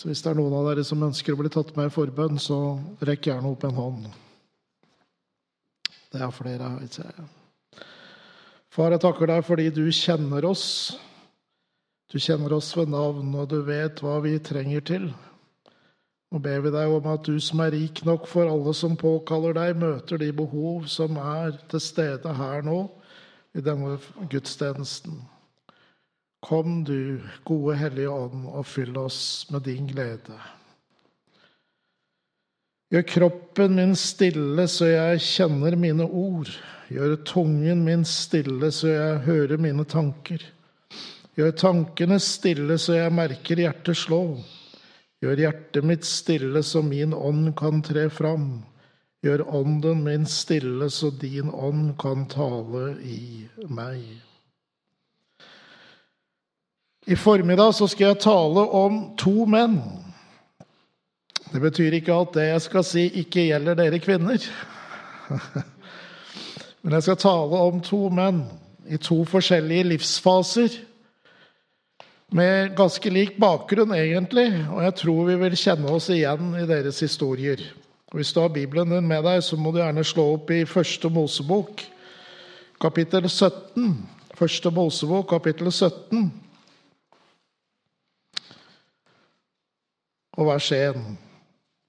Så hvis det er noen av dere som ønsker å bli tatt med i forbønn, så rekk gjerne opp en hånd. Det er flere her, ser jeg. Far, jeg takker deg fordi du kjenner oss. Du kjenner oss ved navn, og du vet hva vi trenger til. Nå ber vi deg om at du som er rik nok for alle som påkaller deg, møter de behov som er til stede her nå i denne gudstjenesten. Kom du, gode Hellige Ånd, og fyll oss med din glede. Gjør kroppen min stille så jeg kjenner mine ord. Gjør tungen min stille så jeg hører mine tanker. Gjør tankene stille så jeg merker hjertet slå. Gjør hjertet mitt stille så min ånd kan tre fram. Gjør ånden min stille så din ånd kan tale i meg. I formiddag så skal jeg tale om to menn. Det betyr ikke at det jeg skal si, ikke gjelder dere kvinner. Men jeg skal tale om to menn i to forskjellige livsfaser. Med ganske lik bakgrunn, egentlig, og jeg tror vi vil kjenne oss igjen i deres historier. Hvis du har Bibelen din med deg, så må du gjerne slå opp i Første Mosebok, kapittel 17. Første Mosebok, kapittel 17. og vers 1.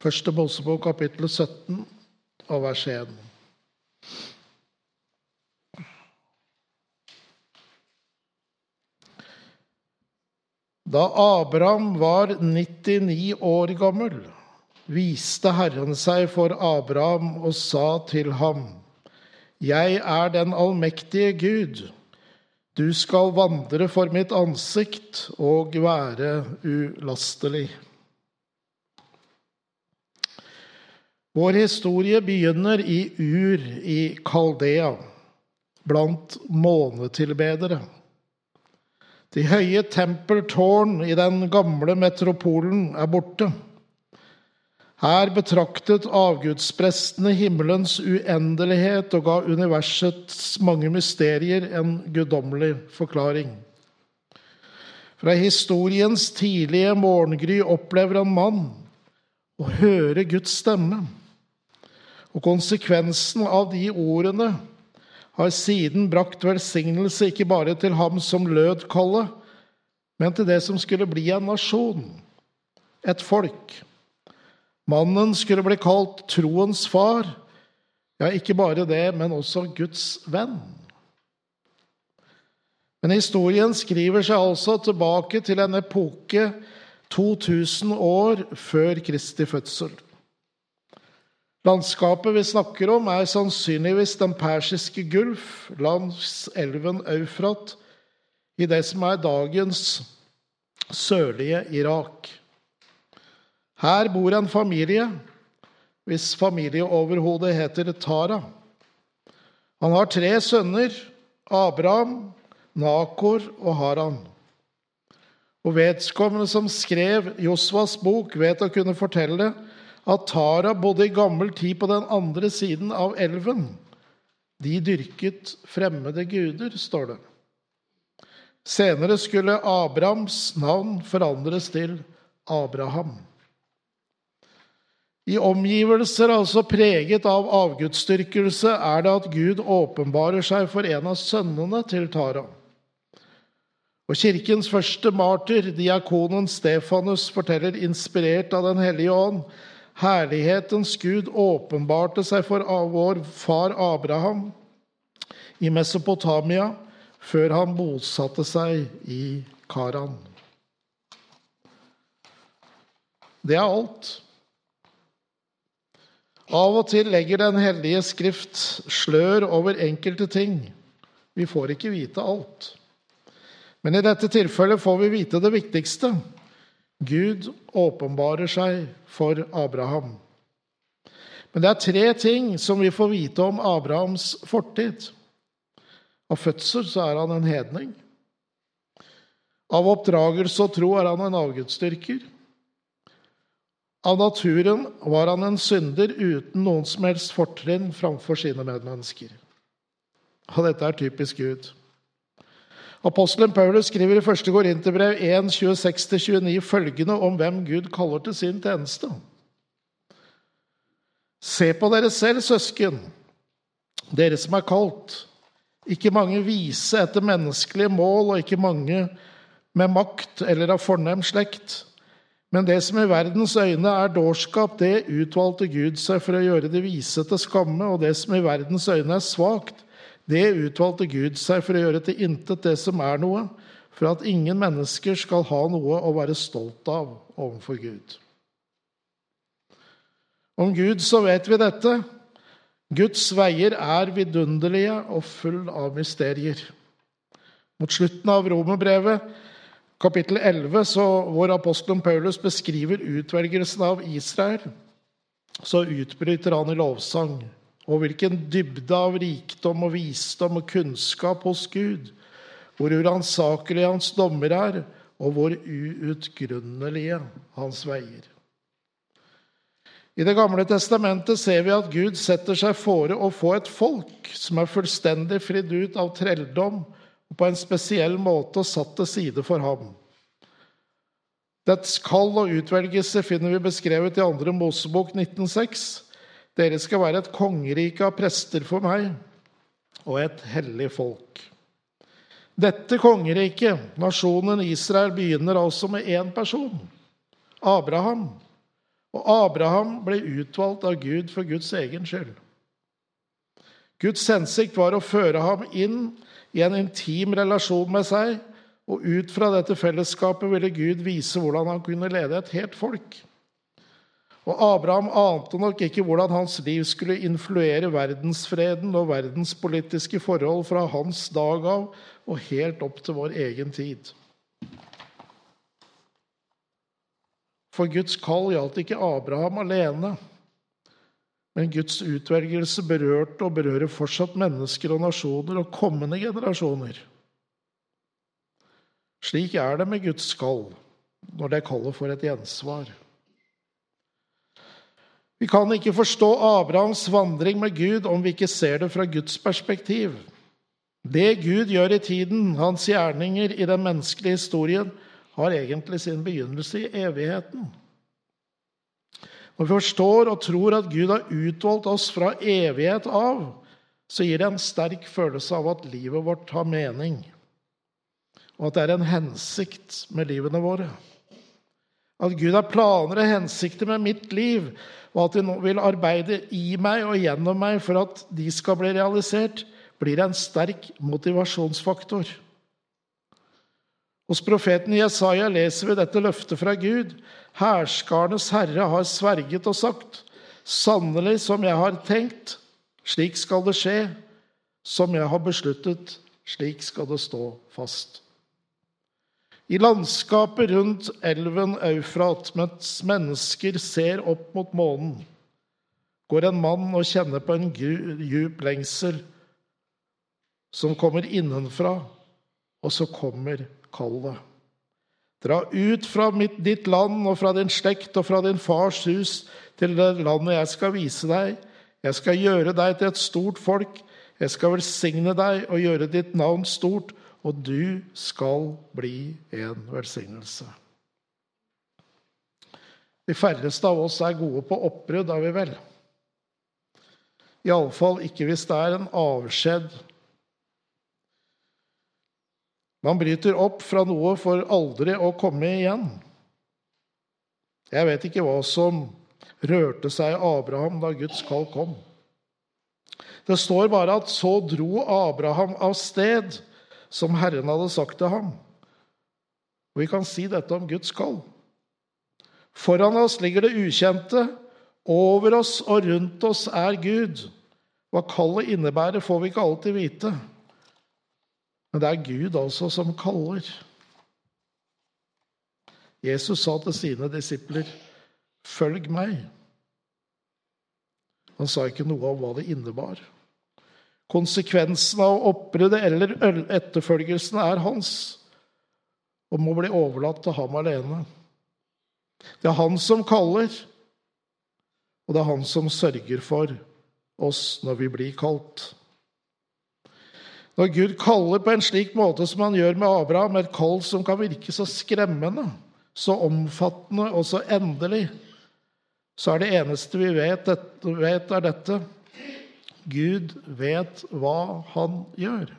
Første Mosebok, kapittel 17 og vers 1. Da Abraham var 99 år gammel, viste Herren seg for Abraham og sa til ham, Jeg er den allmektige Gud. Du skal vandre for mitt ansikt og være ulastelig. Vår historie begynner i Ur i Kaldea, blant månetilbedere. De høye tempeltårn i den gamle metropolen er borte. Her betraktet avgudsprestene himmelens uendelighet og ga universets mange mysterier en guddommelig forklaring. Fra historiens tidlige morgengry opplever en mann å høre Guds stemme. Og konsekvensen av de ordene har siden brakt velsignelse ikke bare til ham som lød kallet, men til det som skulle bli en nasjon, et folk. Mannen skulle bli kalt troens far. Ja, ikke bare det, men også Guds venn. Men historien skriver seg altså tilbake til en epoke 2000 år før Kristi fødsel. Landskapet vi snakker om, er sannsynligvis den persiske gulf langs elven Eufrat i det som er dagens sørlige Irak. Her bor en familie hvis familieoverhodet heter Tara. Han har tre sønner, Abraham, Nakor og Haran. Og vedkommende som skrev Josvas bok, vet å kunne fortelle at Tara bodde i gammel tid på den andre siden av elven. De dyrket fremmede guder, står det. Senere skulle Abrahams navn forandres til Abraham. I omgivelser altså preget av avgudsdyrkelse er det at Gud åpenbarer seg for en av sønnene til Tara. Og Kirkens første martyr, diakonen Stefanus, forteller inspirert av Den hellige ånd Herlighetens Gud åpenbarte seg for vår far Abraham i Mesopotamia før han bosatte seg i Karan. Det er alt. Av og til legger Den hellige skrift slør over enkelte ting. Vi får ikke vite alt. Men i dette tilfellet får vi vite det viktigste. Gud åpenbarer seg for Abraham. Men det er tre ting som vi får vite om Abrahams fortid. Av fødsel så er han en hedning. Av oppdragelse og tro er han en avgudsdyrker. Av naturen var han en synder uten noen som helst fortrinn framfor sine medmennesker. Og dette er typisk Gud. Apostelen Paulus skriver i 1. Korinterbrev 1, 26-29 følgende om hvem Gud kaller til sin tjeneste. Se på dere selv, søsken, dere som er kalt. Ikke mange vise etter menneskelige mål, og ikke mange med makt eller av fornem slekt. Men det som i verdens øyne er dårskap, det utvalgte Gud seg for å gjøre det vise til skamme, og det som i verdens øyne er svakt, det utvalgte Gud seg for å gjøre til intet det som er noe, for at ingen mennesker skal ha noe å være stolt av overfor Gud. Om Gud så vet vi dette. Guds veier er vidunderlige og full av mysterier. Mot slutten av romerbrevet, kapittel 11, så, hvor apostelen Paulus beskriver utvelgelsen av Israel, så utbryter han i lovsang. Og hvilken dybde av rikdom og visdom og kunnskap hos Gud, hvor uransakelige hans dommer er, og hvor uutgrunnelige hans veier. I Det gamle testamentet ser vi at Gud setter seg fore å få et folk som er fullstendig fridd ut av trelldom og på en spesiell måte satt til side for ham. Dets kall og utvelgelse finner vi beskrevet i 2. Mosebok 1906. Dere skal være et kongerike av prester for meg og et hellig folk. Dette kongeriket, nasjonen Israel, begynner altså med én person Abraham. Og Abraham ble utvalgt av Gud for Guds egen skyld. Guds hensikt var å føre ham inn i en intim relasjon med seg, og ut fra dette fellesskapet ville Gud vise hvordan han kunne lede et helt folk. Og Abraham ante nok ikke hvordan hans liv skulle influere verdensfreden og verdenspolitiske forhold fra hans dag av og helt opp til vår egen tid. For Guds kall gjaldt ikke Abraham alene. Men Guds utvelgelse berørte og berører fortsatt mennesker og nasjoner og kommende generasjoner. Slik er det med Guds kall når det kallet for et gjensvar. Vi kan ikke forstå Abrahams vandring med Gud om vi ikke ser det fra Guds perspektiv. Det Gud gjør i tiden, hans gjerninger i den menneskelige historien, har egentlig sin begynnelse i evigheten. Når vi forstår og tror at Gud har utvalgt oss fra evighet av, så gir det en sterk følelse av at livet vårt har mening, og at det er en hensikt med livene våre. At Gud har planer og hensikter med mitt liv, og at han vil arbeide i meg og gjennom meg for at de skal bli realisert, blir en sterk motivasjonsfaktor. Hos profeten Jesaja leser vi dette løftet fra Gud. Hærskarenes herre har sverget og sagt:" Sannelig som jeg har tenkt, slik skal det skje. Som jeg har besluttet, slik skal det stå fast. I landskapet rundt elven Eufrat, mens mennesker ser opp mot månen, går en mann og kjenner på en djup lengsel som kommer innenfra, og så kommer kallet. Dra ut fra mitt, ditt land og fra din slekt og fra din fars hus til det landet jeg skal vise deg. Jeg skal gjøre deg til et stort folk. Jeg skal velsigne deg og gjøre ditt navn stort, og du skal bli en velsignelse. De færreste av oss er gode på oppbrudd, er vi vel? Iallfall ikke hvis det er en avskjed. Man bryter opp fra noe for aldri å komme igjen. Jeg vet ikke hva som rørte seg i Abraham da Guds kall kom. Det står bare at så dro Abraham av sted som Herren hadde sagt til ham. Og vi kan si dette om Guds kall. Foran oss ligger det ukjente. Over oss og rundt oss er Gud. Hva kallet innebærer, får vi ikke alltid vite. Men det er Gud altså som kaller. Jesus sa til sine disipler, 'Følg meg'. Han sa ikke noe om hva det innebar. Konsekvensen av oppbruddet eller etterfølgelsen er hans og må bli overlatt til ham alene. Det er han som kaller, og det er han som sørger for oss når vi blir kalt. Når Gud kaller på en slik måte som han gjør med Abraham, et kall som kan virke så skremmende, så omfattende og så endelig, så er det eneste vi vet, vet er dette Gud vet hva han gjør.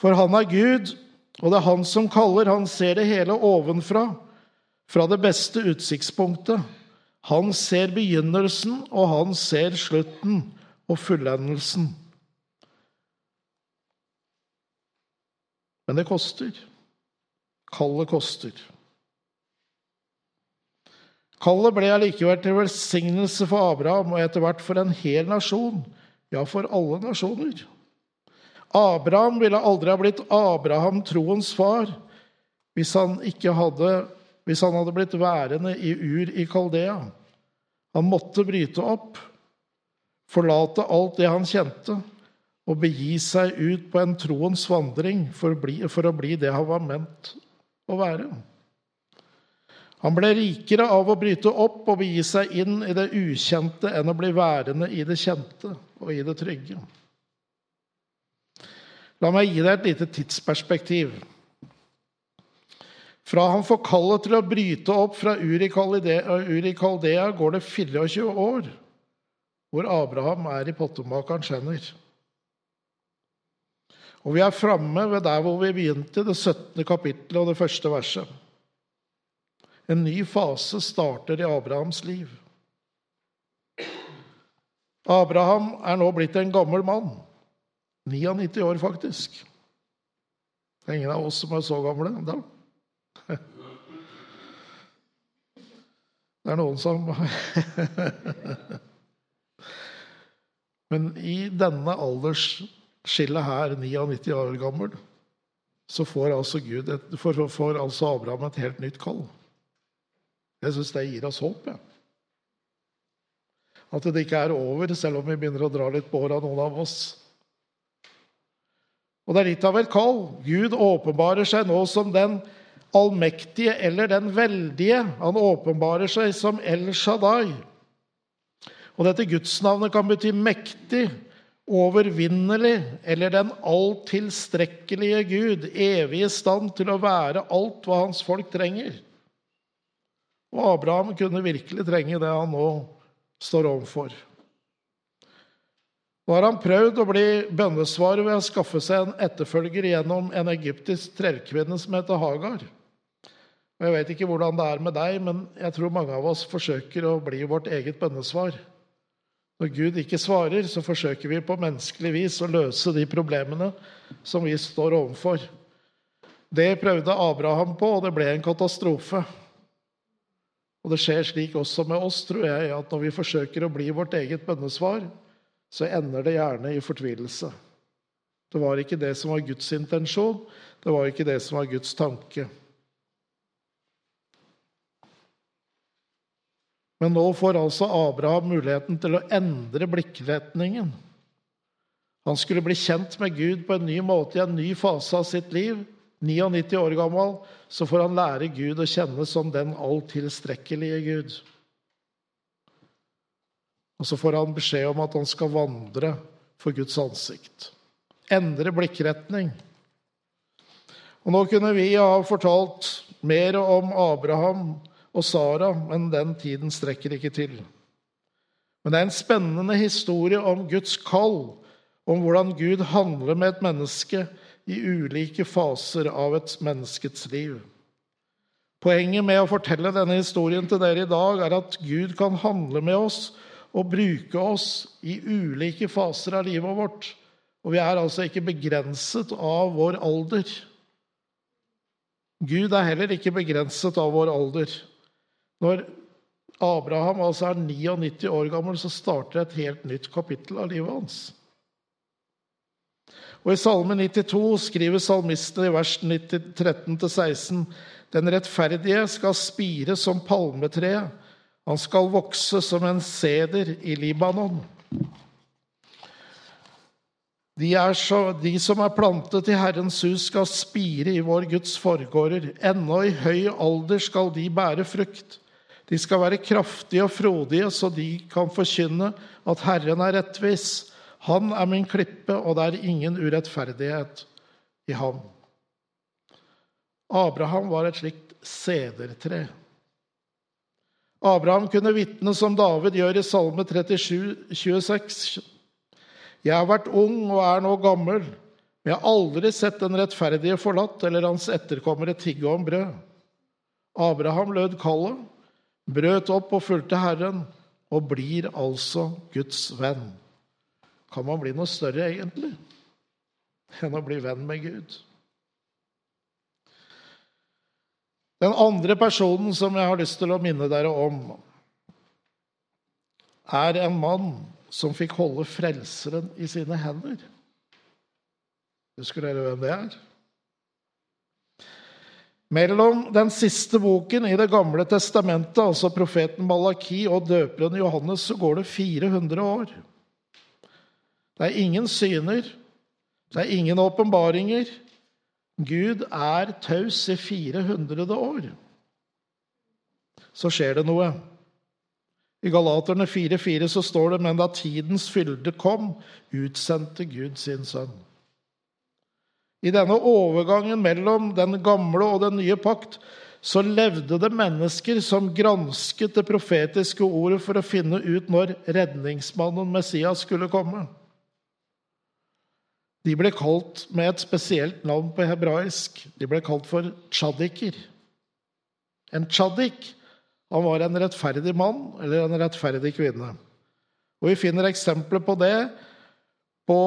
For han er Gud, og det er han som kaller. Han ser det hele ovenfra, fra det beste utsiktspunktet. Han ser begynnelsen, og han ser slutten og fullendelsen. Men det koster. Kallet koster. Kallet ble allikevel til velsignelse for Abraham og etter hvert for en hel nasjon, ja, for alle nasjoner. Abraham ville aldri ha blitt Abraham, troens far, hvis han, hadde, hvis han hadde blitt værende i Ur i Kaldea. Han måtte bryte opp, forlate alt det han kjente, og begi seg ut på en troens vandring for å bli, for å bli det han var ment å være. Han ble rikere av å bryte opp og begi seg inn i det ukjente enn å bli værende i det kjente og i det trygge. La meg gi deg et lite tidsperspektiv. Fra han får kallet til å bryte opp fra Uri Kaldea, går det 24 år, hvor Abraham er i pottemakerens hender. Og vi er framme ved der hvor vi begynte, det 17. kapittelet og det første verset. En ny fase starter i Abrahams liv. Abraham er nå blitt en gammel mann. 99 år, faktisk. Det er ingen av oss som er så gamle da. Det er noen som Men i denne aldersskillet her, 99 år gammel, så får altså, Gud et, får, får altså Abraham et helt nytt kall. Jeg syns det gir oss håp. Ja. At det ikke er over, selv om vi begynner å dra litt på åra, noen av oss. Og det er litt av et kall. Gud åpenbarer seg nå som den allmektige eller den veldige. Han åpenbarer seg som El Shaddai. Og dette gudsnavnet kan bety mektig, overvinnelig eller den alltilstrekkelige Gud, evig i stand til å være alt hva hans folk trenger. Og Abraham kunne virkelig trenge det han nå står overfor. Nå har han prøvd å bli bønnesvarer ved å skaffe seg en etterfølger gjennom en egyptisk trellkvinne som heter Hagar. Og Jeg vet ikke hvordan det er med deg, men jeg tror mange av oss forsøker å bli vårt eget bønnesvar. Når Gud ikke svarer, så forsøker vi på menneskelig vis å løse de problemene som vi står overfor. Det prøvde Abraham på, og det ble en katastrofe. Og det skjer slik også med oss, tror jeg, at når vi forsøker å bli vårt eget bønnesvar, så ender det gjerne i fortvilelse. Det var ikke det som var Guds intensjon, det var ikke det som var Guds tanke. Men nå får altså Abraham muligheten til å endre blikkretningen. Han skulle bli kjent med Gud på en ny måte i en ny fase av sitt liv. 99 år gammel, så får han lære Gud å kjenne som den alltilstrekkelige Gud. Og så får han beskjed om at han skal vandre for Guds ansikt. Endre blikkretning. Og Nå kunne vi ha fortalt mer om Abraham og Sara, men den tiden strekker ikke til. Men det er en spennende historie om Guds kall, om hvordan Gud handler med et menneske i ulike faser av et menneskets liv. Poenget med å fortelle denne historien til dere i dag er at Gud kan handle med oss og bruke oss i ulike faser av livet vårt. Og vi er altså ikke begrenset av vår alder. Gud er heller ikke begrenset av vår alder. Når Abraham altså er 99 år gammel, så starter et helt nytt kapittel av livet hans. Og I Salme 92 skriver salmisten i vers 13-16.: Den rettferdige skal spire som palmetre. han skal vokse som en seder i Libanon. De, så, de, som er plantet i Herrens hus, skal spire i vår Guds forgårder. Ennå i høy alder skal de bære frukt. De skal være kraftige og frodige, så de kan forkynne at Herren er rettvis. Han er min klippe, og det er ingen urettferdighet i ham. Abraham var et slikt sedertre. Abraham kunne vitne som David gjør i Salme 37, 26. Jeg har vært ung og er nå gammel, men jeg har aldri sett den rettferdige forlatt eller hans etterkommere tigge om brød. Abraham lød kallet, brøt opp og fulgte Herren, og blir altså Guds venn. Kan man bli noe større, egentlig, enn å bli venn med Gud? Den andre personen som jeg har lyst til å minne dere om, er en mann som fikk holde Frelseren i sine hender. Husker dere hvem det er? Mellom den siste boken i Det gamle testamentet, altså profeten Malaki, og døperen Johannes, så går det 400 år. Det er ingen syner, det er ingen åpenbaringer, Gud er taus i 400 år. Så skjer det noe. I Galaterne 4,4 så står det men da tidens fylde kom, utsendte Gud sin sønn. I denne overgangen mellom den gamle og den nye pakt så levde det mennesker som gransket det profetiske ordet for å finne ut når redningsmannen Messias skulle komme. De ble kalt med et spesielt navn på hebraisk. De ble kalt for tsjadiker. En tjaddik, han var en rettferdig mann eller en rettferdig kvinne. Og Vi finner eksempler på det på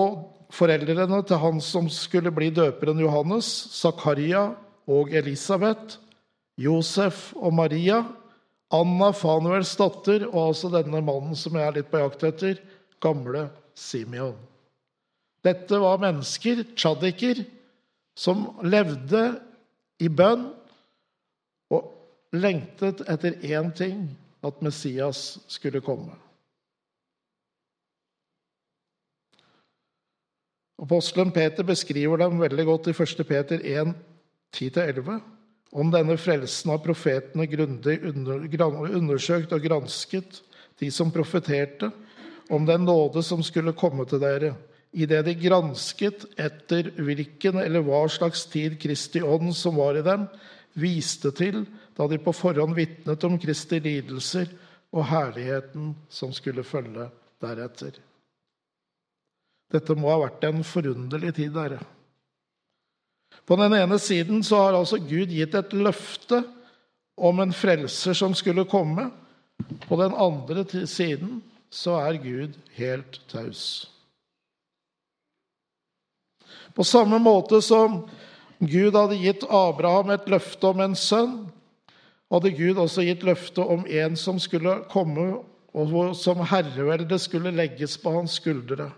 foreldrene til han som skulle bli døperen Johannes, Zakaria og Elisabeth, Josef og Maria, Anna Fanuels datter og altså denne mannen som jeg er litt på jakt etter, gamle Simeon. Dette var mennesker, tsjadiker, som levde i bønn og lengtet etter én ting at Messias skulle komme. Apostelen Peter beskriver dem veldig godt i 1. Peter 1, 10-11. Om denne frelsen har profetene grundig undersøkt og gransket, de som profeterte, om den nåde som skulle komme til dere idet de gransket etter hvilken eller hva slags tid Kristi ånd som var i dem, viste til da de på forhånd vitnet om Kristi lidelser og herligheten som skulle følge deretter. Dette må ha vært en forunderlig tid, dere. På den ene siden så har altså Gud gitt et løfte om en frelser som skulle komme. På den andre siden så er Gud helt taus. På samme måte som Gud hadde gitt Abraham et løfte om en sønn, hadde Gud også gitt løfte om en som skulle komme, og som herreveldet skulle legges på hans skuldre.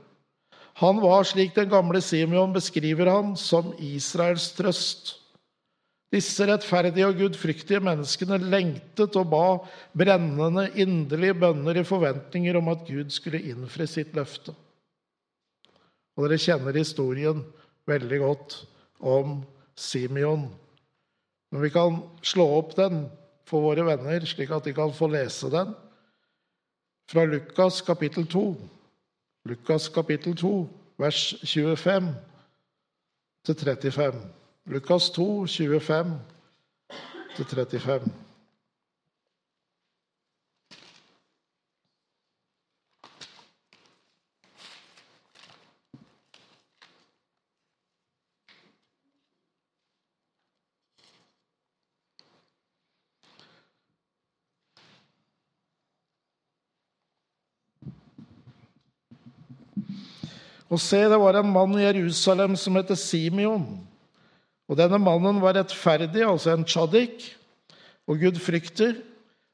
Han var, slik den gamle Simeon beskriver han, som Israels trøst. Disse rettferdige og gudfryktige menneskene lengtet og ba brennende, inderlige bønner i forventninger om at Gud skulle innfri sitt løfte. Og dere kjenner historien veldig godt om Simeon. Men vi kan slå opp den for våre venner, slik at de kan få lese den. Fra Lukas kapittel 2. Lukas kapittel 2, vers 25 til 35. Lukas 2, 25 til 35. Og se, det var en mann i Jerusalem som het Simeon. Og denne mannen var rettferdig, altså en tjaddik, og Gud frykter.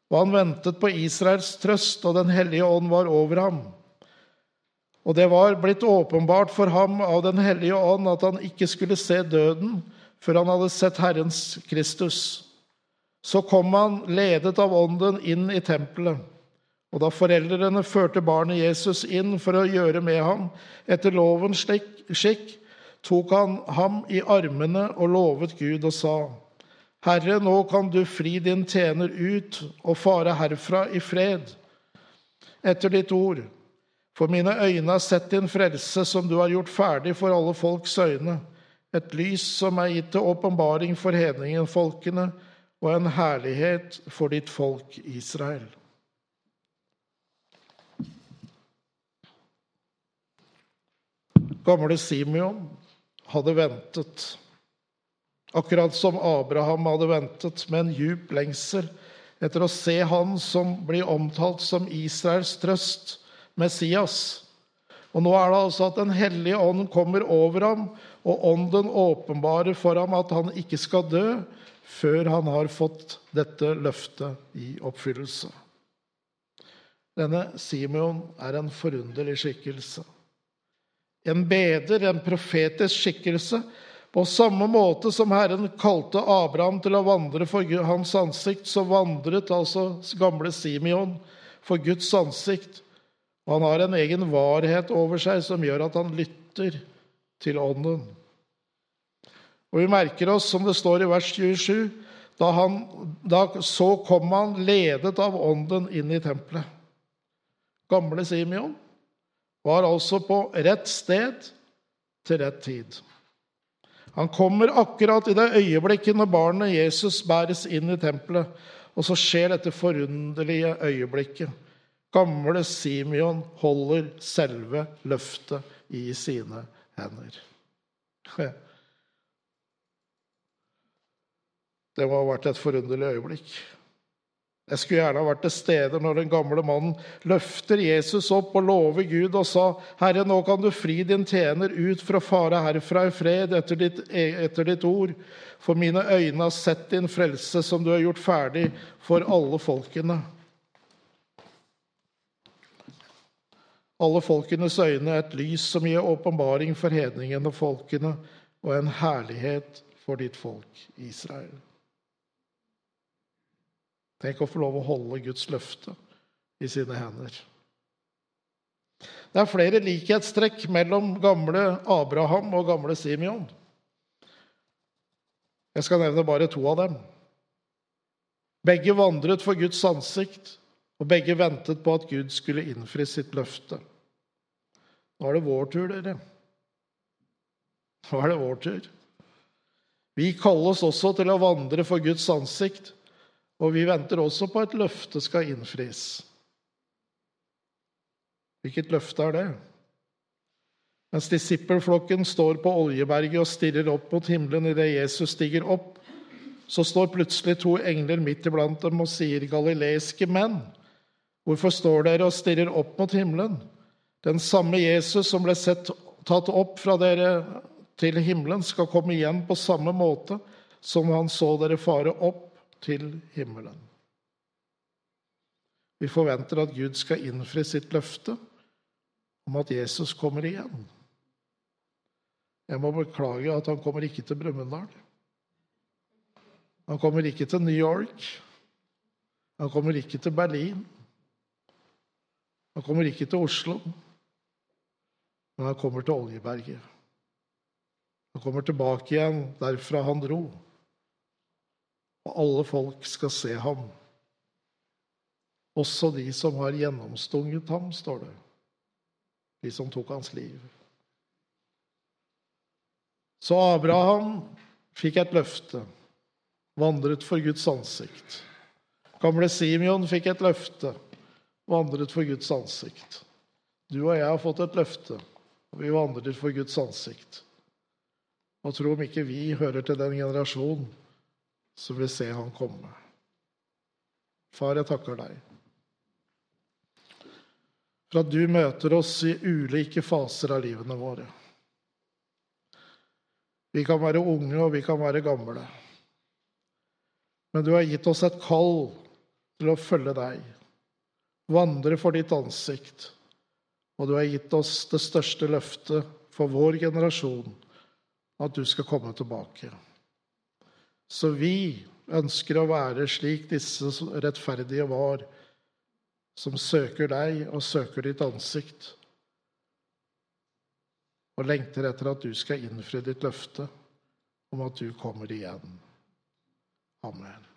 Og han ventet på Israels trøst, og Den hellige ånd var over ham. Og det var blitt åpenbart for ham av Den hellige ånd at han ikke skulle se døden før han hadde sett Herrens Kristus. Så kom han, ledet av ånden, inn i tempelet. Og da foreldrene førte barnet Jesus inn for å gjøre med ham etter lovens skikk, tok han ham i armene og lovet Gud og sa:" Herre, nå kan du fri din tjener ut og fare herfra i fred, etter ditt ord. For mine øyne har sett din frelse, som du har gjort ferdig for alle folks øyne. Et lys som er gitt til åpenbaring for hedningenfolkene, og en herlighet for ditt folk Israel. Gamle Simeon hadde ventet, akkurat som Abraham hadde ventet, med en djup lengsel etter å se han som blir omtalt som Israels trøst, Messias. Og nå er det altså at Den hellige ånd kommer over ham, og ånden åpenbarer for ham at han ikke skal dø før han har fått dette løftet i oppfyllelse. Denne Simeon er en forunderlig skikkelse. En beder, en profetisk skikkelse. På samme måte som Herren kalte Abraham til å vandre for hans ansikt, så vandret altså gamle Simeon for Guds ansikt. Han har en egen varhet over seg som gjør at han lytter til Ånden. Og vi merker oss, som det står i vers 27, da, han, da så kom han ledet av Ånden inn i tempelet. Gamle Simeon var altså på rett sted til rett tid. Han kommer akkurat i det øyeblikket når barnet Jesus bæres inn i tempelet, og så skjer dette forunderlige øyeblikket. Gamle Simeon holder selve løftet i sine hender. Det må ha vært et forunderlig øyeblikk. Jeg skulle gjerne ha vært til stede når den gamle mannen løfter Jesus opp og lover Gud og sa, 'Herre, nå kan du fri din tjener ut for å fare herfra i fred etter ditt, etter ditt ord.' 'For mine øyne har sett din frelse, som du har gjort ferdig for alle folkene.' Alle folkenes øyne er et lys som gir åpenbaring for hedningene og folkene, og en herlighet for ditt folk Israel. Tenk å få lov å holde Guds løfte i sine hender. Det er flere likhetstrekk mellom gamle Abraham og gamle Simeon. Jeg skal nevne bare to av dem. Begge vandret for Guds ansikt, og begge ventet på at Gud skulle innfri sitt løfte. Nå er det vår tur, dere. Nå er det vår tur. Vi kalles også til å vandre for Guds ansikt. Og vi venter også på at løftet skal innfris. Hvilket løfte er det? Mens disippelflokken står på Oljeberget og stirrer opp mot himmelen idet Jesus stiger opp, så står plutselig to engler midt iblant dem og sier, 'Galileiske menn, hvorfor står dere og stirrer opp mot himmelen?' Den samme Jesus som ble sett, tatt opp fra dere til himmelen, skal komme igjen på samme måte som han så dere fare opp til himmelen. Vi forventer at Gud skal innfri sitt løfte om at Jesus kommer igjen. Jeg må beklage at han kommer ikke til Brumunddal. Han kommer ikke til New York. Han kommer ikke til Berlin. Han kommer ikke til Oslo. Men han kommer til Oljeberget. Han kommer tilbake igjen derfra han dro og alle folk skal se ham. Også de som har gjennomstunget ham, står det. De som tok hans liv. Så Abraham fikk et løfte, vandret for Guds ansikt. Gamle Simeon fikk et løfte, vandret for Guds ansikt. Du og jeg har fått et løfte, og vi vandrer for Guds ansikt. Og tro om ikke vi hører til den generasjonen så vil vi se han komme. Far, jeg takker deg for at du møter oss i ulike faser av livene våre. Vi kan være unge, og vi kan være gamle. Men du har gitt oss et kall til å følge deg, vandre for ditt ansikt. Og du har gitt oss det største løftet for vår generasjon, at du skal komme tilbake. Så vi ønsker å være slik disse rettferdige var, som søker deg og søker ditt ansikt, og lengter etter at du skal innfri ditt løfte om at du kommer igjen. Amen.